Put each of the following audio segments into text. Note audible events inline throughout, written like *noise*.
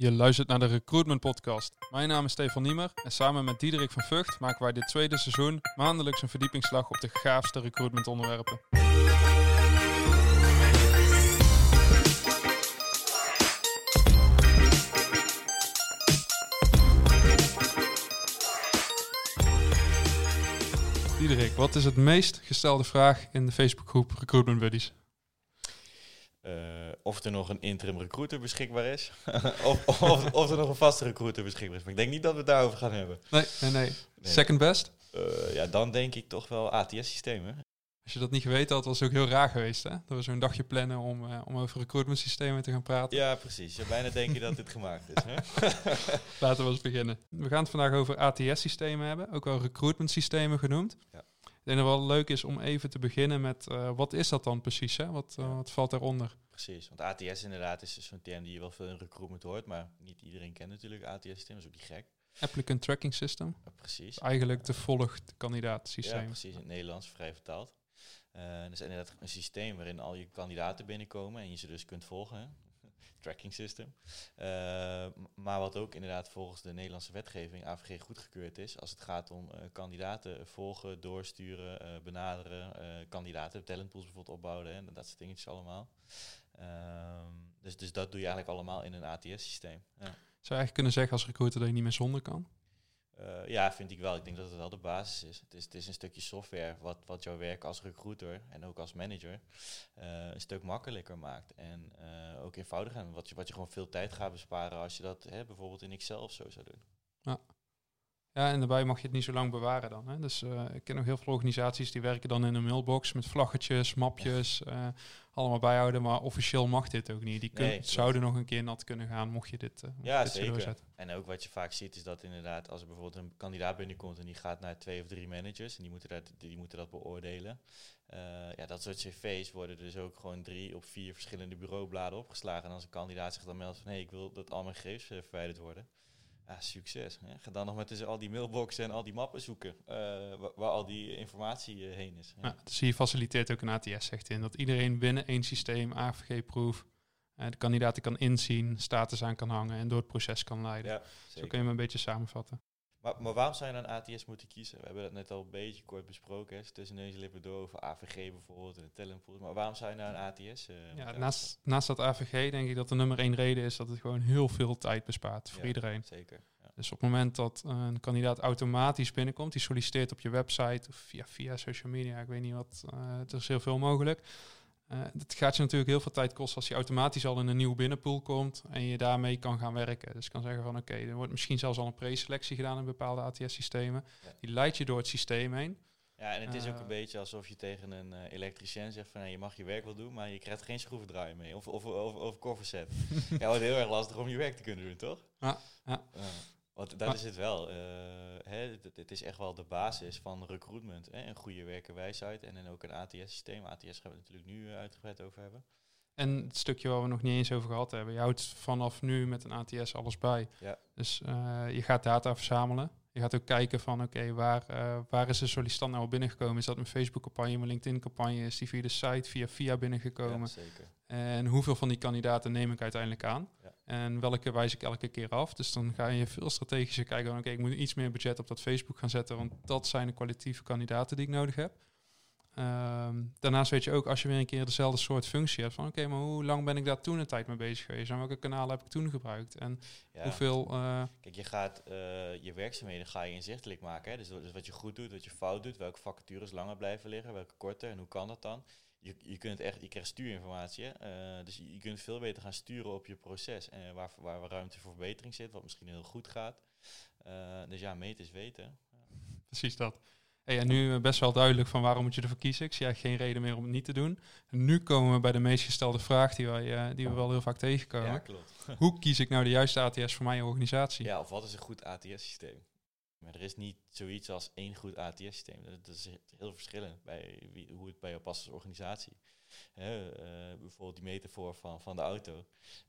Je luistert naar de Recruitment Podcast. Mijn naam is Stefan Niemer en samen met Diederik van Vught maken wij dit tweede seizoen maandelijks een verdiepingsslag op de gaafste recruitment onderwerpen. Diederik, wat is het meest gestelde vraag in de Facebookgroep Recruitment Buddies? Uh, of er nog een interim recruiter beschikbaar is. *laughs* of, of, of, er nog een vaste recruiter beschikbaar is. Maar ik denk niet dat we het daarover gaan hebben. Nee, nee, nee. Second best? Uh, ja, dan denk ik toch wel ATS-systemen. Als je dat niet geweten had, was het ook heel raar geweest. Hè? Dat we zo'n dagje plannen om, uh, om over recruitment systemen te gaan praten. Ja, precies. Je bijna denk je dat dit *laughs* gemaakt is. Hè? Laten we eens beginnen. We gaan het vandaag over ATS-systemen hebben. Ook wel recruitment systemen genoemd. Ja. Ik denk dat het wel leuk is om even te beginnen met uh, wat is dat dan precies? Hè? Wat, uh, wat valt daaronder? Precies, want ATS inderdaad is zo'n term die je wel veel in recruitment hoort, maar niet iedereen kent natuurlijk ATS-systeem, dat is ook niet gek. Applicant Tracking System. Ja, precies. Eigenlijk de volgt kandidaat-systeem. Ja, precies, in het Nederlands vrij vertaald. Uh, dat is inderdaad een systeem waarin al je kandidaten binnenkomen en je ze dus kunt volgen tracking system. Uh, maar wat ook inderdaad volgens de Nederlandse wetgeving AVG goedgekeurd is als het gaat om uh, kandidaten volgen, doorsturen, uh, benaderen, kandidaten, talentpools bijvoorbeeld opbouwen en dat soort dingetjes allemaal. Ehm, dus, dus dat doe je eigenlijk allemaal in een ATS-systeem. Ja. Zou je eigenlijk kunnen zeggen als recruiter dat je niet meer zonder kan? Uh, ja, vind ik wel. Ik denk dat het wel de basis is. Het is, het is een stukje software wat, wat jouw werk als recruiter en ook als manager uh, een stuk makkelijker maakt. En uh, ook eenvoudiger. En wat je, wat je gewoon veel tijd gaat besparen als je dat hè, bijvoorbeeld in Excel of zo zou doen. Ja. Ja, en daarbij mag je het niet zo lang bewaren dan. Hè? Dus uh, ik ken nog heel veel organisaties die werken dan in een mailbox met vlaggetjes, mapjes, uh, allemaal bijhouden. Maar officieel mag dit ook niet. Die kun, nee, zouden nog een keer nat kunnen gaan mocht je dit, uh, ja, dit zeker. doorzetten. En ook wat je vaak ziet is dat inderdaad als er bijvoorbeeld een kandidaat binnenkomt en die gaat naar twee of drie managers en die moeten dat, die moeten dat beoordelen. ja, dat soort cv's worden dus ook gewoon drie op vier verschillende bureaubladen opgeslagen. En als een kandidaat zich dan meldt van hé, hey, ik wil dat al mijn gegevens verwijderd worden ja, succes. Hè. Ga dan nog met tussen al die mailboxen en al die mappen zoeken uh, waar, waar, al die informatie uh, heen is. Ja, dus hier faciliteert ook een ATS zegt in dat iedereen binnen één systeem, AVG-proof, uh, de kandidaten kan inzien, status aan kan hangen en door het proces kan leiden. Ja, Zo kun je hem een beetje samenvatten. Maar, maar waarom zou je dan ATS moeten kiezen? We hebben dat net al een beetje kort besproken, hè, tussen deze lippen door over AVG bijvoorbeeld en talentpool. Maar waarom zou je naar een ATS? Uh, ja, naast, naast dat AVG denk ik dat de nummer één reden is dat het gewoon heel veel tijd bespaart voor ja, iedereen. Zeker. Ja. Dus op het moment dat een kandidaat automatisch binnenkomt, die solliciteert op je website of via, via social media, ik weet niet wat, uh, er is heel veel mogelijk. Uh, het gaat je natuurlijk heel veel tijd kosten als je automatisch al in een nieuwe binnenpool komt en je daarmee kan gaan werken. Dus je kan zeggen van oké, okay, er wordt misschien zelfs al een preselectie gedaan in bepaalde ATS-systemen. Ja. Die leidt je door het systeem heen. Ja, en het is ook een beetje alsof je tegen een uh, elektricien zegt van hey, je mag je werk wel doen, maar je krijgt geen schroevendraaier mee of, of, of, of kofferset. *laughs* ja, wordt heel erg lastig om je werk te kunnen doen, toch? Ja, ja. Want dat is het wel. Uh, hè, het, is echt wel de basis van recruitment. Hè? Een goede werkenwijsheid en dan ook een ATS-systeem. ATS gaan we het natuurlijk nu uh, uitgebreid over hebben. En het stukje waar we nog niet eens over gehad hebben. Je houdt vanaf nu met een ATS alles bij. Ja. Dus uh, je gaat data verzamelen. Je gaat ook kijken van oké, okay, waar, waar is de sollicitant nou binnengekomen? Is dat een Facebook-campagne, een LinkedIn-campagne? Is die via de site, via via binnengekomen? Ja, zeker. En hoeveel van die kandidaten neem ik uiteindelijk aan? En welke wijs ik elke keer af? Dus dan ga je veel strategischer kijken oké, okay, ik moet iets meer budget op dat Facebook gaan zetten, want dat zijn de kwalitatieve kandidaten die ik nodig heb. Um, daarnaast weet je ook als je weer een keer dezelfde soort functie hebt van oké, okay, maar hoe lang ben ik daar toen een tijd mee bezig geweest? En welke kanalen heb ik toen gebruikt? En ja. hoeveel... Uh, Kijk, je gaat uh, je werkzaamheden ga je inzichtelijk maken. Hè? Dus, dus wat je goed doet, wat je fout doet, welke vacatures langer blijven liggen, welke korter en hoe kan dat dan? Je, je, kunt echt, je krijgt stuurinformatie. Uh, dus je, je, kunt veel beter gaan sturen op je proces. En waar, waar, ruimte voor verbetering zit, wat misschien heel goed gaat. Uh, dus ja, meten is weten. Precies dat. Hey, en nu best wel duidelijk van waarom moet je ervoor kiezen. Ik zie eigenlijk geen reden meer om het niet te doen. En nu komen we bij de meest gestelde vraag die, wij, uh, die we wel heel vaak tegenkomen. Ja, klopt. Hoe kies ik nou de juiste ATS voor mijn organisatie? Ja, of wat is een goed ATS-systeem? Maar er is niet zoiets als één goed ATS-systeem. Dat, dat, is heel verschillend bij wie, hoe het bij jou past als organisatie. He, uh, bijvoorbeeld die metafoor van, van de auto.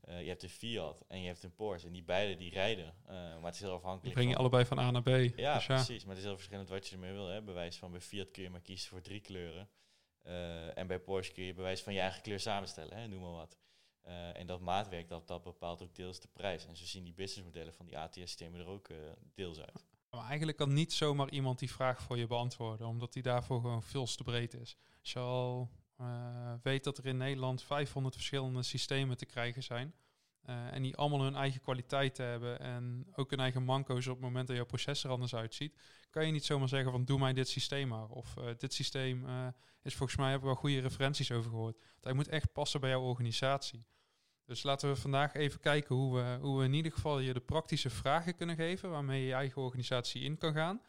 Uh, je hebt een Fiat en je hebt een Porsche. En die beide die rijden. Uh, maar het is heel afhankelijk Die breng je van, allebei van A naar B. Ja, dus ja, precies. Maar het is heel verschillend wat je ermee wil. Hè. Bewijs van bij Fiat kun je maar kiezen voor drie kleuren. en bij Porsche kun je bewijs van je eigen kleur samenstellen. Hè. Noem maar wat. Uh, en dat maatwerk, dat, dat bepaalt ook deels de prijs. En zo zien die businessmodellen van die ATS-systemen er ook uh, deels uit. Maar eigenlijk kan niet zomaar iemand die vraag voor je beantwoorden, omdat die daarvoor gewoon veel te breed is. Als je al uh, weet dat er in Nederland 500 verschillende systemen te krijgen zijn, uh, en die allemaal hun eigen kwaliteiten hebben en ook hun eigen manco's op het moment dat jouw proces er anders uitziet, kan je niet zomaar zeggen van doe mij dit systeem maar. Of uh, dit systeem is volgens mij, hebben we wel goede referenties over gehoord. Hij moet echt passen bij jouw organisatie. Dus laten we vandaag even kijken hoe we, hoe we in ieder geval je de praktische vragen kunnen geven waarmee je je eigen organisatie in kan gaan.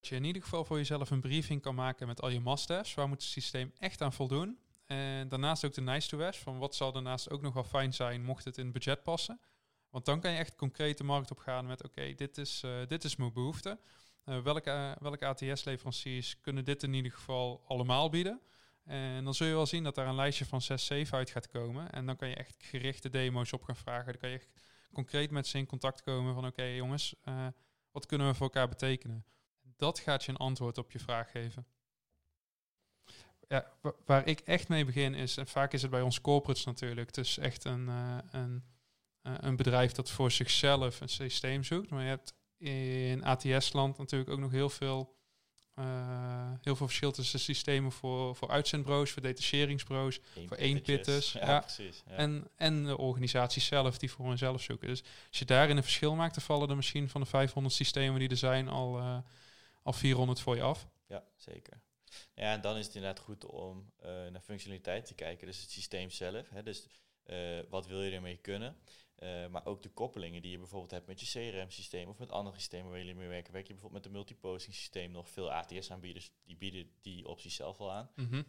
Dat je in ieder geval voor jezelf een briefing kan maken met al je must-haves. Waar moet het systeem echt aan voldoen? En daarnaast ook de nice to haves. Van wat zal daarnaast ook nog wel fijn zijn mocht het in het budget passen. Want dan kan je echt concreet de markt op gaan met oké, dit, is, uh, dit is mijn behoefte. Uh, welke, welke ATS-leveranciers kunnen dit in ieder geval allemaal bieden? En dan zul je wel zien dat daar een lijstje van 6, 7 uit gaat komen. En dan kan je echt gerichte demo's op gaan vragen. Dan kan je echt concreet met ze in contact komen van oké jongens, wat kunnen we voor elkaar betekenen? Dat gaat je een antwoord op je vraag geven ja, waar ik echt mee begin is, en vaak is het bij ons corporates natuurlijk, is echt een, uh, een, uh, een bedrijf dat voor zichzelf een systeem zoekt. Maar je hebt in ATS-land natuurlijk ook nog heel veel, heel veel verschil tussen systemen voor, voor uitzendbureaus, voor detacheringsbureaus, voor eenpitters. Ja, ja. Precies, ja. En, en de organisaties zelf die voor hunzelf zoeken. Dus als je daarin een verschil maakt, dan vallen er misschien van de 500 systemen die er zijn al, al 400 voor je af. Ja, zeker. Ja, en dan is het inderdaad goed om uh, naar functionaliteit te kijken. Dus het systeem zelf. Hè, dus uh, wat wil je ermee kunnen? Uh, maar ook de koppelingen die je bijvoorbeeld hebt met je CRM-systeem of met andere systemen waar jullie mee werken. Werk je bijvoorbeeld met een multiposting systeem nog veel ATS-aanbieders die bieden die opties zelf al aan. Mm -hmm.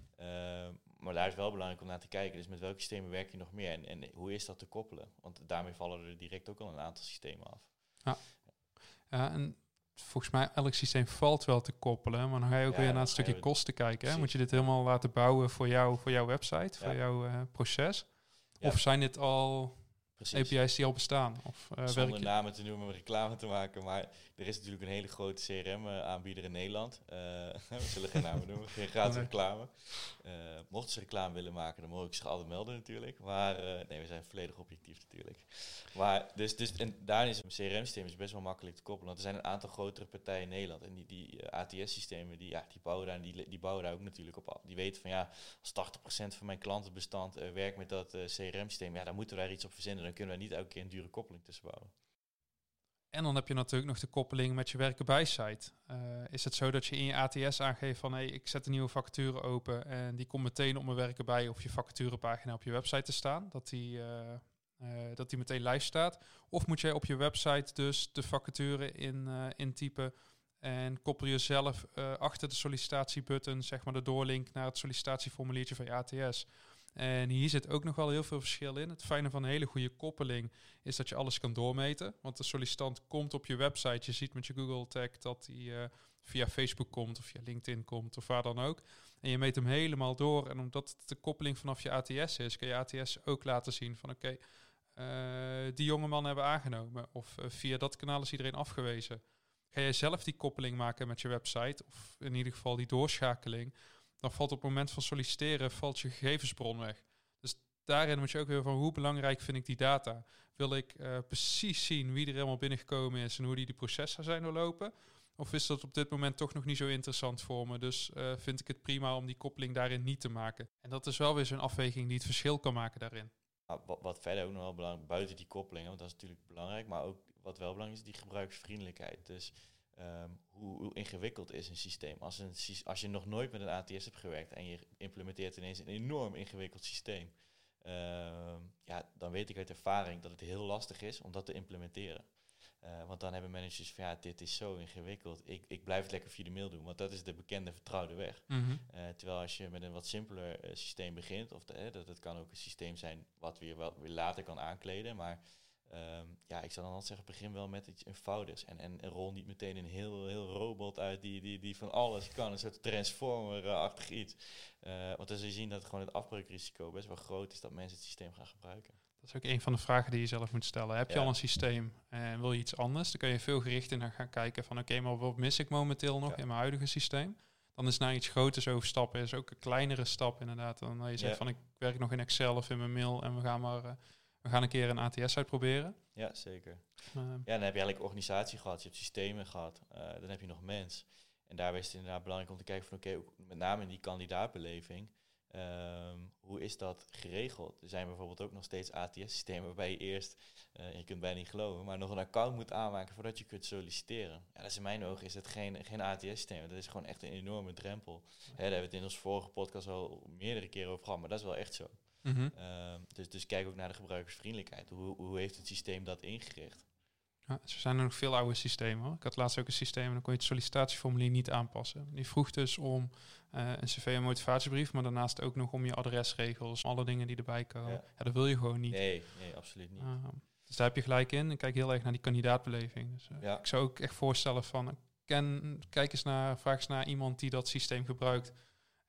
maar daar is wel belangrijk om naar te kijken. Dus met welke systemen werk je nog meer en, en hoe is dat te koppelen? Want daarmee vallen er direct ook al een aantal systemen af. Ja, ja en volgens mij elk systeem valt wel te koppelen. Maar dan ga je ook Ja, weer naar het ga stukje je- kosten kijken. Hè? Moet je dit helemaal laten bouwen voor, jou, voor jouw website, voor jouw eh, proces? Of zijn dit al Precies. API's die al bestaan? Of eh werk Zonder namen te noemen, om reclame te maken. Maar er is natuurlijk een hele grote CRM-aanbieder in Nederland. Eh, *laughs* we zullen geen namen noemen, geen gratis Nee. reclame. Eh, mochten ze reclame willen maken, dan mogen ik zich altijd melden natuurlijk. Maar eh, nee, we zijn volledig objectief natuurlijk. Maar dus, dus en daarin is een CRM-systeem is best wel makkelijk te koppelen. Want er zijn een aantal grotere partijen in Nederland. En die, die eh, ATS-systemen, die, ja, die, bouwen daar, die, die bouwen daar ook natuurlijk op. Die weten van ja, als 80% van mijn klantenbestand eh, werkt met dat eh, CRM-systeem, ja, dan moeten we daar iets op verzinnen. Kunnen we niet elke keer een dure koppeling tussen bouwen. En dan heb je natuurlijk nog de koppeling met je werken bij site. Eh, is het zo dat je in je ATS aangeeft van hey, ik zet een nieuwe vacature open en die komt meteen op mijn werken bij of je vacaturepagina op je website te staan, dat die, eh, eh, dat die meteen live staat. Of moet jij op je website dus de vacature in, intypen en koppel je zelf achter de sollicitatiebutton, zeg maar de doorlink naar het sollicitatieformuliertje van je ATS. En hier zit ook nog wel heel veel verschil in. Het fijne van een hele goede koppeling is dat je alles kan doormeten. Want de sollicitant komt op je website. Je ziet met je Google tag dat hij eh, via Facebook komt of via LinkedIn komt of waar dan ook. En je meet hem helemaal door. En omdat het de koppeling vanaf je ATS is, kan je ATS ook laten zien van oké, eh, die jonge man hebben aangenomen. Of eh, via dat kanaal is iedereen afgewezen. Ga jij zelf die koppeling maken met je website, of in ieder geval die doorschakeling, dan valt op het moment van solliciteren valt je gegevensbron weg. Dus daarin moet je ook weer van hoe belangrijk vind ik die data. Wil ik eh, precies zien wie er helemaal binnengekomen is en hoe die de processen zijn doorlopen? Of is dat op dit moment toch nog niet zo interessant voor me? Dus eh, vind ik het prima om die koppeling daarin niet te maken. En dat is wel weer zo'n afweging die het verschil kan maken daarin. Wat, wat verder ook nog wel belangrijk, buiten die koppelingen, want dat is natuurlijk belangrijk, maar ook wat wel belangrijk is, die gebruiksvriendelijkheid. Dus ehm, hoe, hoe ingewikkeld is een systeem? Als, een, als je nog nooit met een ATS hebt gewerkt en je implementeert ineens een enorm ingewikkeld systeem, ehm, ja, dan weet ik uit ervaring dat het heel lastig is om dat te implementeren. Eh, want dan hebben managers van ja, dit is zo ingewikkeld. Ik, ik blijf het lekker via de mail doen, want dat is de bekende vertrouwde weg. Eh, terwijl als je met een wat simpeler eh, systeem begint, of de, dat het kan ook een systeem zijn wat weer, wel, weer later kan aankleden, maar ehm, ja, ik zou dan altijd zeggen, begin wel met iets eenvoudigs en, en, rol niet meteen een heel, heel robot uit die, die, die van alles kan, een soort transformer-achtig iets. Eh, want dan zul je zien dat gewoon het afbreukrisico best wel groot is dat mensen het systeem gaan gebruiken. Dat is ook een van de vragen die je zelf moet stellen. Heb je Ja. al een systeem en wil je iets anders? Dan kun je veel gerichter naar gaan kijken van oké, maar wat mis ik momenteel nog Ja. in mijn huidige systeem? dan is naar iets groters overstappen is ook een kleinere stap inderdaad. Dan je zegt Ja. van ik werk nog in Excel of in mijn mail en we gaan maar, eh, we gaan een keer een ATS uitproberen. Ja, zeker. Eh, Ja, dan heb je eigenlijk organisatie gehad, je hebt systemen gehad, eh, dan heb je nog mens. En daarbij is het inderdaad belangrijk om te kijken van oké, met name in die kandidaatbeleving, ehm, hoe is dat geregeld? Er zijn bijvoorbeeld ook nog steeds ATS-systemen waarbij je eerst, eh, je kunt bijna niet geloven, maar nog een account moet aanmaken voordat je kunt solliciteren. Ja, dat is in mijn ogen is het geen, geen ATS-systeem, dat is gewoon echt een enorme drempel. Hè, daar hebben we het in onze vorige podcast al meerdere keren over gehad, maar dat is wel echt zo. Mhm. Ehm, dus, dus kijk ook naar de gebruikersvriendelijkheid. Hoe, hoe heeft het systeem dat ingericht? Ja, er zijn er nog veel oude systemen. Hoor. Ik had laatst ook een systeem en dan kon je het sollicitatieformulier niet aanpassen. Die vroeg dus om eh, een cv en motivatiebrief, maar daarnaast ook nog om je adresregels, alle dingen die erbij komen. Ja. Ja, dat wil je gewoon niet. Nee, nee, absoluut niet. Ehm, dus daar heb je gelijk in. Ik kijk heel erg naar die kandidaatbeleving. Dus, eh, Ja. Ik zou ook echt voorstellen van, ken, kijk eens naar, vraag eens naar iemand die dat systeem gebruikt.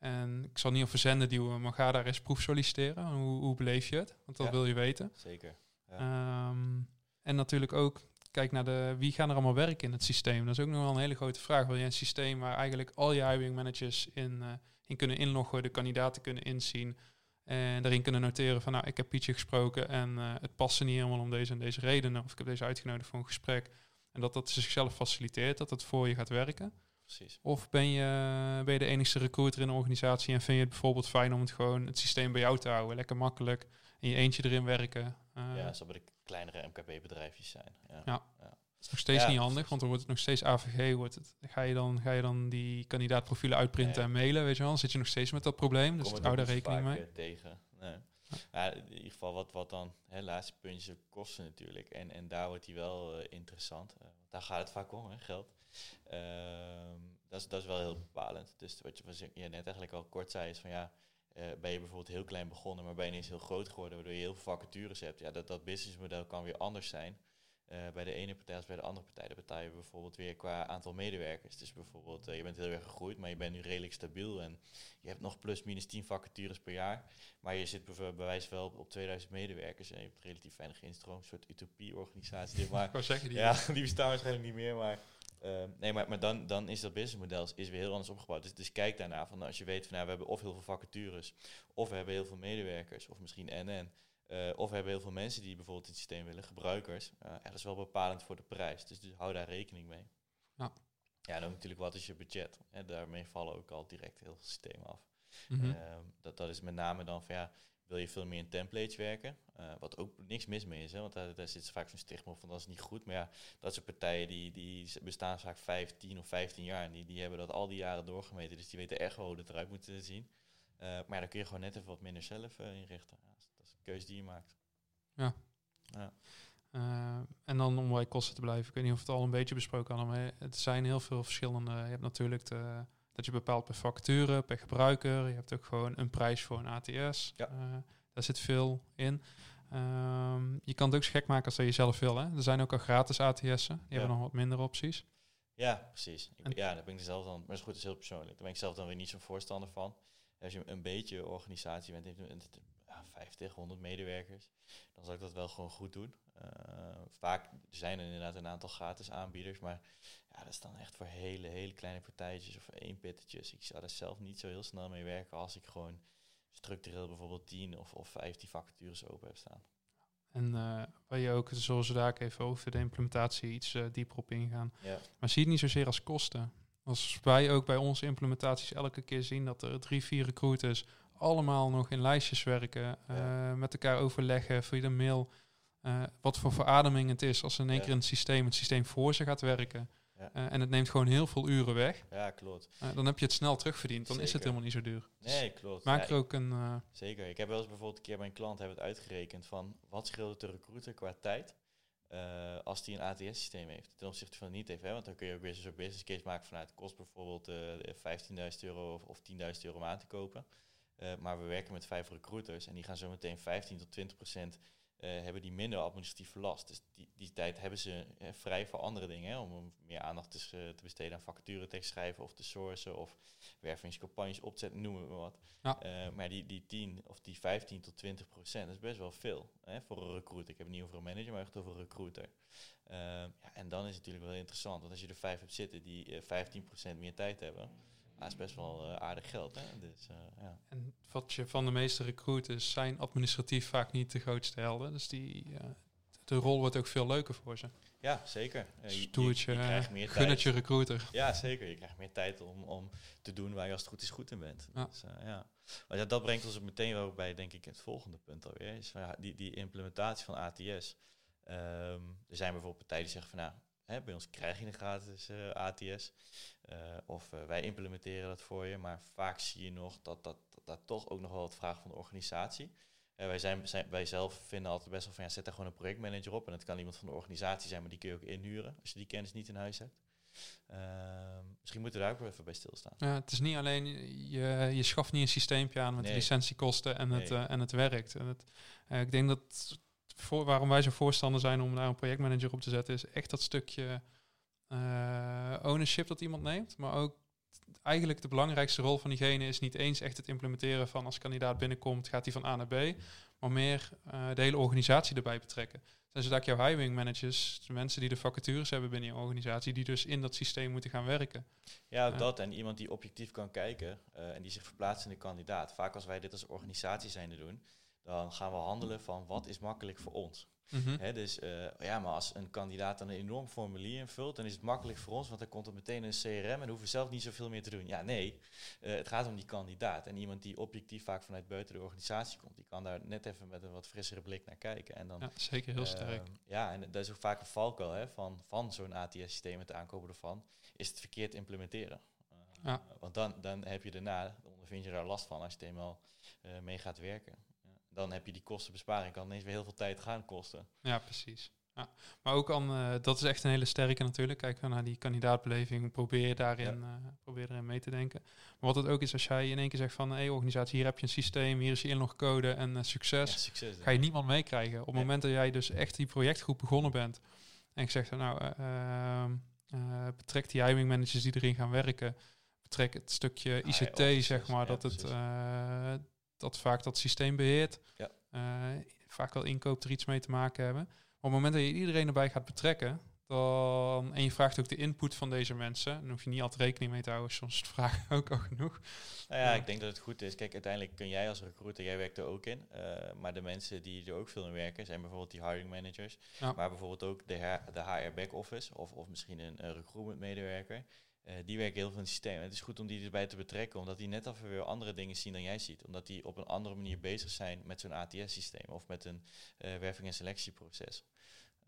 En ik zal niet op verzenden duwen, maar ga daar eens proef solliciteren. Hoe, hoe beleef je het? Want dat Ja. wil je weten. Zeker. Ja. Ehm, en natuurlijk ook, kijk naar de, wie gaan er allemaal werken in het systeem. Dat is ook nog wel een hele grote vraag. Wil je een systeem waar eigenlijk al je hiring managers in, eh, in kunnen inloggen, de kandidaten kunnen inzien en daarin kunnen noteren van nou, ik heb Pietje gesproken en eh, het past niet helemaal om deze en deze redenen. Of ik heb deze uitgenodigd voor een gesprek. En dat dat zichzelf faciliteert, dat het voor je gaat werken. Precies. Of ben je, ben je de enigste recruiter in de organisatie en vind je het bijvoorbeeld fijn om het gewoon het systeem bij jou te houden. Lekker makkelijk. In je eentje erin werken. Eh, ja, zo bij de kleinere MKB-bedrijfjes zijn. Ja. Ja. is nog steeds Ja, niet handig, want dan wordt het nog steeds AVG. Wordt het, ga, je dan, ga je dan die kandidaatprofielen uitprinten Nee. en mailen, weet je wel? Dan zit je nog steeds met dat probleem. Dus hou daar rekening mee. tegen. Nee. Ja, in ieder geval wat, wat dan, hè, laatste puntje, kosten natuurlijk. En, en daar wordt die wel eh, interessant. Eh, daar gaat het vaak om, hè, geld. Ehm, dat, is, dat is wel heel bepalend. Dus wat je, wat je net eigenlijk al kort zei, is van ja, eh, ben je bijvoorbeeld heel klein begonnen, maar ben je ineens heel groot geworden, waardoor je heel veel vacatures hebt. Ja, dat, dat businessmodel kan weer anders zijn. eh, bij de ene partij als bij de andere partij. Dan betaal je bijvoorbeeld weer qua aantal medewerkers. Dus bijvoorbeeld, eh, je bent heel erg gegroeid, maar je bent nu redelijk stabiel. En je hebt nog plus minus 10 vacatures per jaar. Maar je zit bij wijze wel op, op 2000 medewerkers. En je hebt relatief weinig instroom. Een soort utopie-organisatie. *laughs* maar zeggen, die ja, *laughs* die bestaan waarschijnlijk niet meer. Maar, ehm, nee, maar, maar dan, dan is dat businessmodel is weer heel anders opgebouwd. Dus, dus kijk daarna. Van, als je weet van nou, we hebben of heel veel vacatures. Of we hebben heel veel medewerkers. Of misschien en-en. eh, of we hebben heel veel mensen die bijvoorbeeld het systeem willen, gebruikers. Eh, dat is wel bepalend voor de prijs. Dus, dus hou daar rekening mee. Ja. Ja, ook natuurlijk wat is je budget. En daarmee vallen ook al direct heel veel systemen af. Mhm. Ehm, dat, dat is met name dan van ja, wil je veel meer in templates werken? Eh, wat ook niks mis mee is, hè, want daar, daar zit vaak zo'n stigma op van dat is niet goed. Maar ja, dat soort partijen die, die bestaan vaak 5, 10 of 15 jaar. En die, die hebben dat al die jaren doorgemeten. Dus die weten echt wel hoe het eruit moet zien. Eh, maar ja, dan kun je gewoon net even wat minder zelf eh, inrichten. Ja, dat, is, een keuze die je maakt. Eh, en dan om bij kosten te blijven. Ik weet niet of het al een beetje besproken hadden, maar het zijn heel veel verschillende. Je hebt natuurlijk de, dat je bepaalt per factuur, per gebruiker. Je hebt ook gewoon een prijs voor een ATS. Ja. Eh, daar zit veel in. Ehm, je kan het ook zo gek maken als dat je zelf wil. Hè? Er zijn ook al gratis ATS'en. Die hebben nog wat minder opties. Ja, precies. Ik, En- ja, daar ben ik zelf dan, maar dat is goed, dat is heel persoonlijk. Daar ben ik zelf dan weer niet zo'n voorstander van. Als je een beetje organisatie bent, 50, 100 medewerkers, dan zal ik dat wel gewoon goed doen. Eh, vaak zijn er inderdaad een aantal gratis aanbieders, maar ja, dat is dan echt voor hele, hele kleine partijtjes of één pittetjes. Ik zou daar zelf niet zo heel snel mee werken als ik gewoon structureel bijvoorbeeld 10 of, of 15 vacatures open heb staan. En eh, waar je ook, zoals we daar even over de implementatie iets eh, dieper op ingaan. Ja, Maar zie het niet zozeer als kosten. Als wij ook bij onze implementaties elke keer zien dat er drie, vier recruiters allemaal nog in lijstjes werken, Ja. eh, met elkaar overleggen via de mail, eh, wat voor verademing het is als in één Ja. keer een systeem, het systeem voor ze gaat werken. Eh, en het neemt gewoon heel veel uren weg. ja klopt. Dan heb je het snel terugverdiend. Dan is het helemaal niet zo duur. Dus Nee, klopt. maak Ja, er ook een... Zeker. Ik heb wel eens bijvoorbeeld een keer bij een klant hebben het uitgerekend van wat scheelt het de recruiter qua tijd als die een ATS-systeem heeft ten opzichte van niet heeft. Hè? Want dan kun je ook weer zo'n business case maken vanuit kost bijvoorbeeld eh 15.000 euro of, of 10.000 euro om aan te kopen. Eh, maar we werken met vijf recruiters en die gaan zo meteen 15 tot 20 procent eh, hebben die minder administratieve last. Dus die, die tijd hebben ze vrij voor andere dingen. Hè? Om meer aandacht te, eh, te besteden aan vacature tekst schrijven of te sourcen of wervingscampagnes op te zetten, noemen we wat. Ja. Maar die, die 10 of die 15 tot 20 procent is best wel veel hè, voor een recruiter. Ik heb het niet over een manager, maar echt over een recruiter. Ja, en dan is het natuurlijk wel interessant, want als je er vijf hebt zitten die eh 15 procent meer tijd hebben, dat is best wel eh, aardig geld. Hè? Dus, eh, ja. En wat je van de meeste recruiters zijn administratief vaak niet de grootste helden. Dus die, eh, de rol wordt ook veel leuker voor ze. ja, zeker. Je- je, je krijgt meer tijd. gunnetje recruiter. Ja, zeker. Je krijgt meer tijd om, om te doen waar je als het goed is goed in bent. Ja. Dus, ja. Maar ja, dat brengt ons ook meteen wel bij, denk ik, het volgende punt alweer. Is van, ja, die, die implementatie van ATS. Ehm, er zijn bijvoorbeeld partijen die zeggen van, nou, hè, bij ons krijg je een gratis ATS. Eh, of eh, wij implementeren dat voor je. Maar vaak zie je nog dat dat, dat, dat toch ook nog wel wat vraagt van de organisatie. Eh, wij, zijn, zijn, wij zelf vinden altijd best wel van, ja, zet daar gewoon een projectmanager op. En dat kan iemand van de organisatie zijn, maar die kun je ook inhuren als je die kennis niet in huis hebt. Ehm, misschien moeten we daar ook wel even bij stilstaan. Ja, het is niet alleen, je, je schaft niet een systeempje aan met de licentiekosten en, het, Nee. en het werkt. En het, ik denk dat voor, waarom wij zo voorstander zijn om daar een projectmanager op te zetten, is echt dat stukje eh, ownership dat iemand neemt. Maar ook eigenlijk de belangrijkste rol van diegene is niet eens echt het implementeren van als kandidaat binnenkomt, gaat hij van A naar B, maar meer eh, de hele organisatie erbij betrekken. Zijn ze dat jouw hiring managers, de mensen die de vacatures hebben binnen je organisatie, die dus in dat systeem moeten gaan werken. Ja, dat. En iemand die objectief kan kijken eh, en die zich verplaatst in de kandidaat. Vaak als wij dit als organisatie zijnde doen, dan gaan we handelen van wat is makkelijk voor ons. Mhm. Dus eh, ja, maar als een kandidaat dan een enorm formulier invult, dan is het makkelijk voor ons, want dan komt er meteen een CRM en dan hoeven we zelf niet zoveel meer te doen. Ja, nee, eh, het gaat om die kandidaat. En iemand die objectief vaak vanuit buiten de organisatie komt, die kan daar net even met een wat frissere blik naar kijken. En dan, Ja, zeker heel sterk. Ehm, ja, en dat is ook vaak een valkuil hè, van, van zo'n ATS-systeem, het aankopen ervan, is het verkeerd implementeren. Eh, Ja. Want dan, dan heb je daarna, ondervind je daar last van als je er eenmaal mee gaat werken. Dan heb je die kostenbesparing, kan ineens weer heel veel tijd gaan kosten. Ja, precies. Ja. Maar ook aan, eh, dat is echt een hele sterke natuurlijk. Kijk naar die kandidaatbeleving. Probeer daarin, eh, probeer erin mee te denken. Maar wat het ook is, als jij in één keer zegt van, hé organisatie, hier heb je een systeem, hier is je inlogcode en eh, succes. Ja, succes. Ga je niemand meekrijgen. Op het Nee. moment dat jij dus echt die projectgroep begonnen bent en zeg dan nou, eh, ehm, eh, betrek die hiring managers die erin gaan werken, betrek het stukje Ah, ICT, zeg maar, dat het dat vaak dat systeem beheert. Ja. Eh, vaak wel inkoop er iets mee te maken hebben. Maar op het moment dat je iedereen erbij gaat betrekken, dan, en je vraagt ook de input van deze mensen, dan hoef je niet altijd rekening mee te houden, soms vragen *laughs* ook al genoeg. Nou ja, Ja. ik denk dat het goed is. Kijk, uiteindelijk kun jij als recruiter, jij werkt er ook in. eh, maar de mensen die er ook veel in werken, zijn bijvoorbeeld die hiring managers. Ja. Maar bijvoorbeeld ook de, HR de HR back-office of, of misschien een eh, recruitment medewerker. Eh, die werken heel veel in het systeem. En het is goed om die erbij te betrekken, omdat die net even weer andere dingen zien dan jij ziet. Omdat die op een andere manier bezig zijn met zo'n ATS-systeem of met een eh, werving- en selectieproces.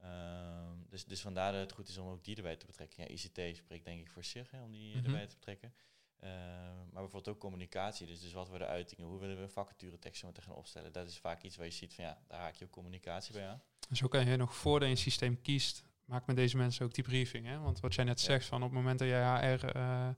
Ehm, dus, dus vandaar dat het goed is om ook die erbij te betrekken. Ja, ICT spreekt denk ik voor zich hè, om die Mhm. erbij te betrekken. Ehm, maar bijvoorbeeld ook communicatie. Dus, dus wat worden de uitingen? Hoe willen we een vacaturetekst moeten gaan opstellen? Dat is vaak iets waar je ziet van ja, daar haak je ook communicatie bij aan. Zo kan je nog voordat je een systeem kiest, maak met deze mensen ook die briefing. Hè? Want wat jij net Ja. zegt, van op het moment dat jij HR eh,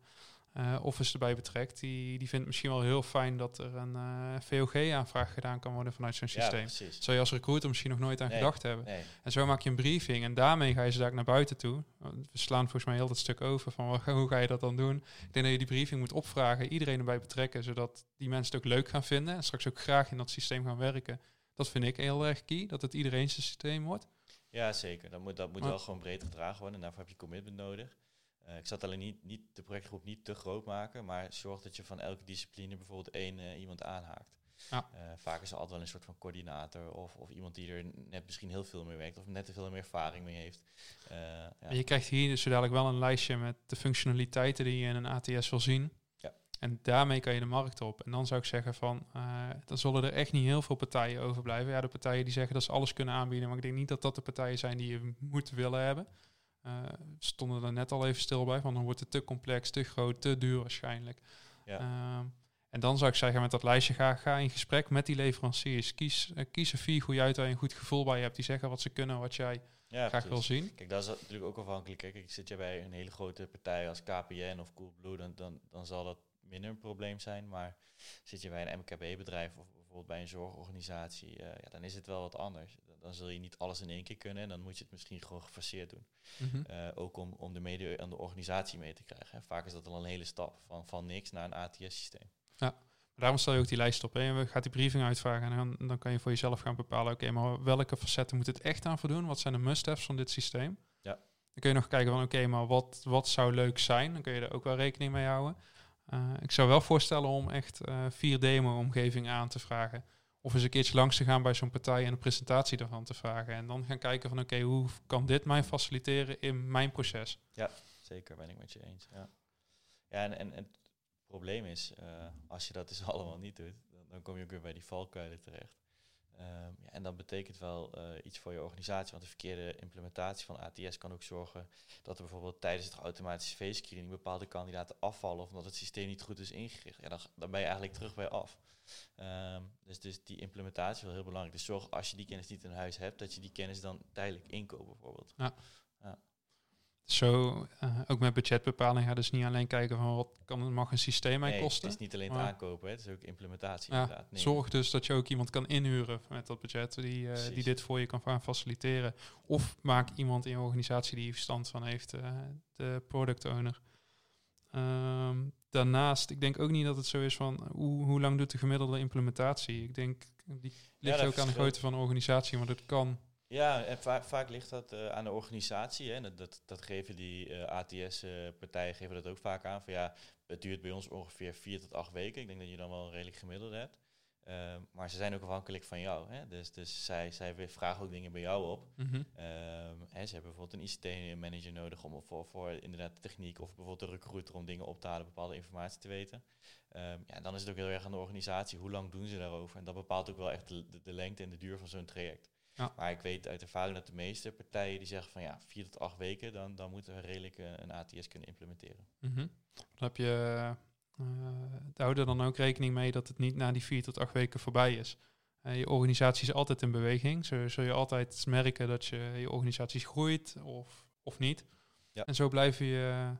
eh, Office erbij betrekt, die, die vindt misschien wel heel fijn dat er een eh, VOG-aanvraag gedaan kan worden vanuit zo'n Ja, systeem. precies. Zou je als recruiter misschien nog nooit aan Nee. gedacht hebben. Nee, En zo maak je een briefing en daarmee ga je ze daar naar buiten toe. We slaan volgens mij heel dat stuk over van wat- hoe ga je dat dan doen. Ik denk dat je die briefing moet opvragen, iedereen erbij betrekken, zodat die mensen het ook leuk gaan vinden en straks ook graag in dat systeem gaan werken. Dat vind ik heel erg key, dat het iedereen zijn systeem wordt. Ja, zeker. Dat moet, dat moet Maar- wel gewoon breed gedragen worden en daarvoor heb je commitment nodig. Eh, ik zat alleen niet, niet de projectgroep niet te groot maken, maar zorg dat je van elke discipline bijvoorbeeld één eh, iemand aanhaakt. Ja. Eh, vaak is er altijd wel een soort van coördinator of, of iemand die er net misschien heel veel mee werkt of net te veel meer ervaring mee heeft. Ja. En je krijgt hier dus dadelijk wel een lijstje met de functionaliteiten die je in een ATS wil zien. En daarmee kan je de markt op. En dan zou ik zeggen van, eh, dan zullen er echt niet heel veel partijen overblijven. Ja, de partijen die zeggen dat ze alles kunnen aanbieden, maar ik denk niet dat dat de partijen zijn die je moet willen hebben. We stonden er net al even stil bij, van dan wordt het te complex, te groot, te duur waarschijnlijk. Ja. Ehm, en dan zou ik zeggen, met dat lijstje ga, ga in gesprek met die leveranciers. Kies, eh, kies een vier goede uit waar je een goed gevoel bij hebt. Die zeggen wat ze kunnen, wat jij ja, graag wil zien. Kijk, dat is natuurlijk ook afhankelijk. Kijk, ik zit je bij een hele grote partij als KPN of Coolblue, dan, dan, dan zal dat minder een probleem zijn. Maar zit je bij een MKB-bedrijf of bijvoorbeeld bij een zorgorganisatie, eh, ja, dan is het wel wat anders. Dan, dan zul je niet alles in één keer kunnen en dan moet je het misschien gewoon gefaseerd doen. Mhm. Eh, ook om, om de mede aan de organisatie mee te krijgen. Hè. Vaak is dat al een hele stap van, van niks naar een ATS-systeem. Daarom stel je ook die lijst op. Hè. En we gaan die briefing uitvragen. En dan, dan kan je voor jezelf gaan bepalen... oké, maar welke facetten moet het echt aan voldoen? Wat zijn de must-haves van dit systeem? Ja. Dan kun je nog kijken van... oké, maar wat, wat zou leuk zijn? Dan kun je er ook wel rekening mee houden. Uh, ik zou wel voorstellen om echt uh, vier demo-omgevingen aan te vragen. Of eens een keertje langs te gaan bij zo'n partij en een presentatie daarvan te vragen. En dan gaan kijken van oké, hoe kan dit mij faciliteren in mijn proces? Ja, zeker ben ik met je eens. Ja, ja en, en, het probleem is, uh, als je dat dus *laughs* allemaal niet doet, dan, dan, kom je ook weer bij die valkuilen terecht. Um, ja, en dat betekent wel uh, iets voor je organisatie, want de verkeerde implementatie van ATS kan ook zorgen dat er bijvoorbeeld tijdens het automatische V-screening bepaalde kandidaten afvallen of omdat het systeem niet goed is ingericht. Ja, dan, dan ben je eigenlijk terug bij af. Um, dus, dus die implementatie is wel heel belangrijk. Dus zorg als je die kennis niet in huis hebt, dat je die kennis dan tijdelijk inkoopt bijvoorbeeld. Ja. ja. Zo, uh, ook met budgetbepaling ga dus niet alleen kijken van wat kan, mag een systeem mij nee, kosten. het is niet alleen het aankopen, het is ook implementatie ja, inderdaad. Nee. Zorg dus dat je ook iemand kan inhuren met dat budget die, uh, die dit voor je kan gaan faciliteren. Of maak iemand in je organisatie die verstand van heeft, uh, de product owner. Um, daarnaast, ik denk ook niet dat het zo is van hoe, hoe lang doet de gemiddelde implementatie. Ik denk, die ligt ja, ook aan de grootte van de organisatie, maar dat kan. Ja, en va vaak ligt dat uh, aan de organisatie. Hè. Dat, dat, dat geven die uh, ATS-partijen geven dat ook vaak aan. Van ja, het duurt bij ons ongeveer vier tot acht weken. Ik denk dat je dan wel een redelijk gemiddelde hebt. Uh, maar ze zijn ook afhankelijk van jou. Hè? Dus, dus zij, zij vragen ook dingen bij jou op. Mm -hmm. hè, ze hebben bijvoorbeeld een ICT-manager nodig om voor, voor inderdaad de techniek of bijvoorbeeld een recruiter om dingen op te halen, bepaalde informatie te weten. Um, ja, dan is het ook heel erg aan de organisatie. Hoe lang doen ze daarover? En dat bepaalt ook wel echt de, de, de lengte en de duur van zo'n traject. Ja. Maar ik weet uit ervaring dat de meeste partijen die zeggen van ja, vier tot acht weken, dan, dan moeten we redelijk uh, een ATS kunnen implementeren. Mm -hmm. Dan heb je uh, hou er dan ook rekening mee dat het niet na die vier tot acht weken voorbij is. Uh, je organisatie is altijd in beweging. Zo zul je altijd merken dat je, je organisatie groeit of, of niet. Ja. En zo blijven je,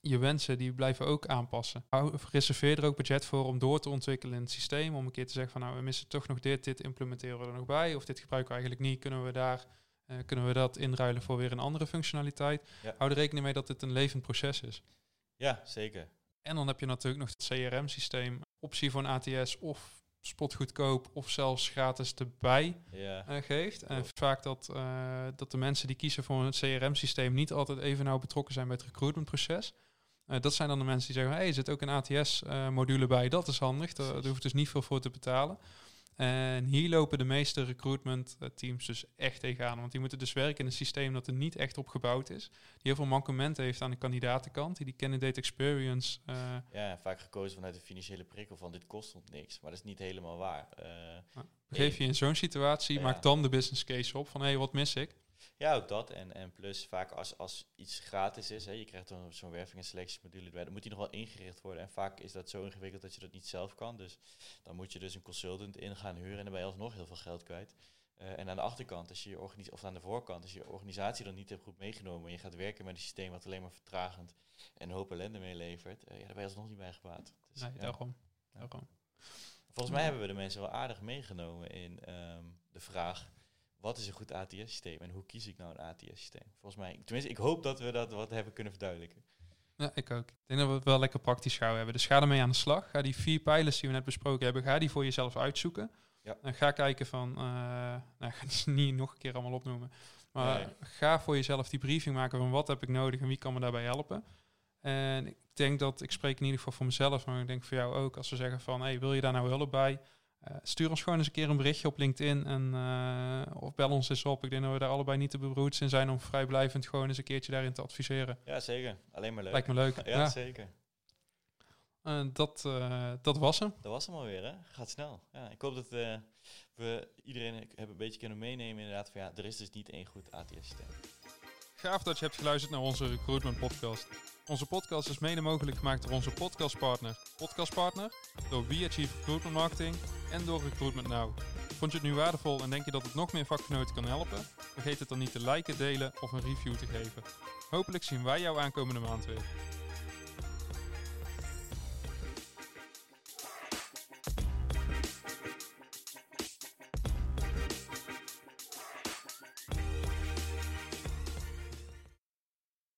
je wensen, die blijven ook aanpassen. Reserveer er ook budget voor om door te ontwikkelen in het systeem. Om een keer te zeggen van nou, we missen toch nog dit, dit implementeren we er nog bij. Of dit gebruiken we eigenlijk niet, kunnen we daar... Uh, kunnen we dat inruilen voor weer een andere functionaliteit? Ja. Hou er rekening mee dat het een levend proces is. Ja, zeker. En dan heb je natuurlijk nog het CRM-systeem, optie voor een ATS of spotgoedkoop of zelfs gratis erbij uh, geeft. En vaak dat, uh, dat de mensen die kiezen voor een CRM-systeem niet altijd even nauw betrokken zijn bij het recruitmentproces. Uh, dat zijn dan de mensen die zeggen, hé, hey, er zit ook een ATS-module bij, dat is handig, daar, daar hoeft dus niet veel voor te betalen. En hier lopen de meeste recruitment teams dus echt tegenaan. Want die moeten dus werken in een systeem dat er niet echt op gebouwd is. Die heel veel mankementen heeft aan de kandidatenkant. Die die candidate experience... Uh, ja, vaak gekozen vanuit de financiële prikkel van dit kost ons niks. Maar dat is niet helemaal waar. Uh, nou, geef je in zo'n situatie, ja. maak dan de business case op van hé, hey, wat mis ik? Ja, ook dat. En, en plus vaak als, als iets gratis is, hè, je krijgt dan zo'n werving- en selectiemodule erbij, dan moet die nog wel ingericht worden. En vaak is dat zo ingewikkeld dat je dat niet zelf kan. Dus dan moet je dus een consultant in gaan huren en dan ben je alsnog heel veel geld kwijt. Uh, en aan de achterkant, als je je organisatie, of aan de voorkant, als je je organisatie dan niet hebt goed meegenomen en je gaat werken met een systeem wat alleen maar vertragend en een hoop ellende meelevert, uh, ja, daar ben je alsnog niet bij gebaat. Dus, nee, ja. daarom. daarom. Volgens mij hebben we de mensen wel aardig meegenomen in um, de vraag wat is een goed ATS-systeem en hoe kies ik nou een ATS-systeem? Volgens mij, tenminste, ik hoop dat we dat wat hebben kunnen verduidelijken. Ja, ik ook. Ik denk dat we het wel lekker praktisch gaan hebben. Dus ga ermee aan de slag. Ga die vier pijlers die we net besproken hebben, ga die voor jezelf uitzoeken. Ja. En ga kijken van, uh, nou, *laughs* ik ga het niet nog een keer allemaal opnoemen. Maar nee. ga voor jezelf die briefing maken van wat heb ik nodig en wie kan me daarbij helpen. En ik denk dat, ik spreek in ieder geval voor mezelf, maar ik denk voor jou ook, als we zeggen van, hey, wil je daar nou hulp bij? Uh, stuur ons gewoon eens een keer een berichtje op LinkedIn en, uh, of bel ons eens op. Ik denk dat we daar allebei niet te beroerd in zijn om vrijblijvend gewoon eens een keertje daarin te adviseren. Ja, zeker. Alleen maar leuk. Lijkt me leuk. *laughs* ja, ja, zeker. Uh, dat, dat was hem. Dat was hem alweer, hè? Gaat snel. Ja, ik hoop dat we iedereen hebben een beetje kunnen meenemen inderdaad van ja, er is dus niet één goed ATS-systeem. Gaaf dat je hebt geluisterd naar onze recruitment podcast. Onze podcast is mede mogelijk gemaakt door onze podcastpartner. Podcastpartner, door We Achieve Recruitment Marketing en door Recruitment Now. Vond je het nu waardevol en denk je dat het nog meer vakgenoten kan helpen? Vergeet het dan niet te liken, delen of een review te geven. Hopelijk zien wij jou aankomende maand weer.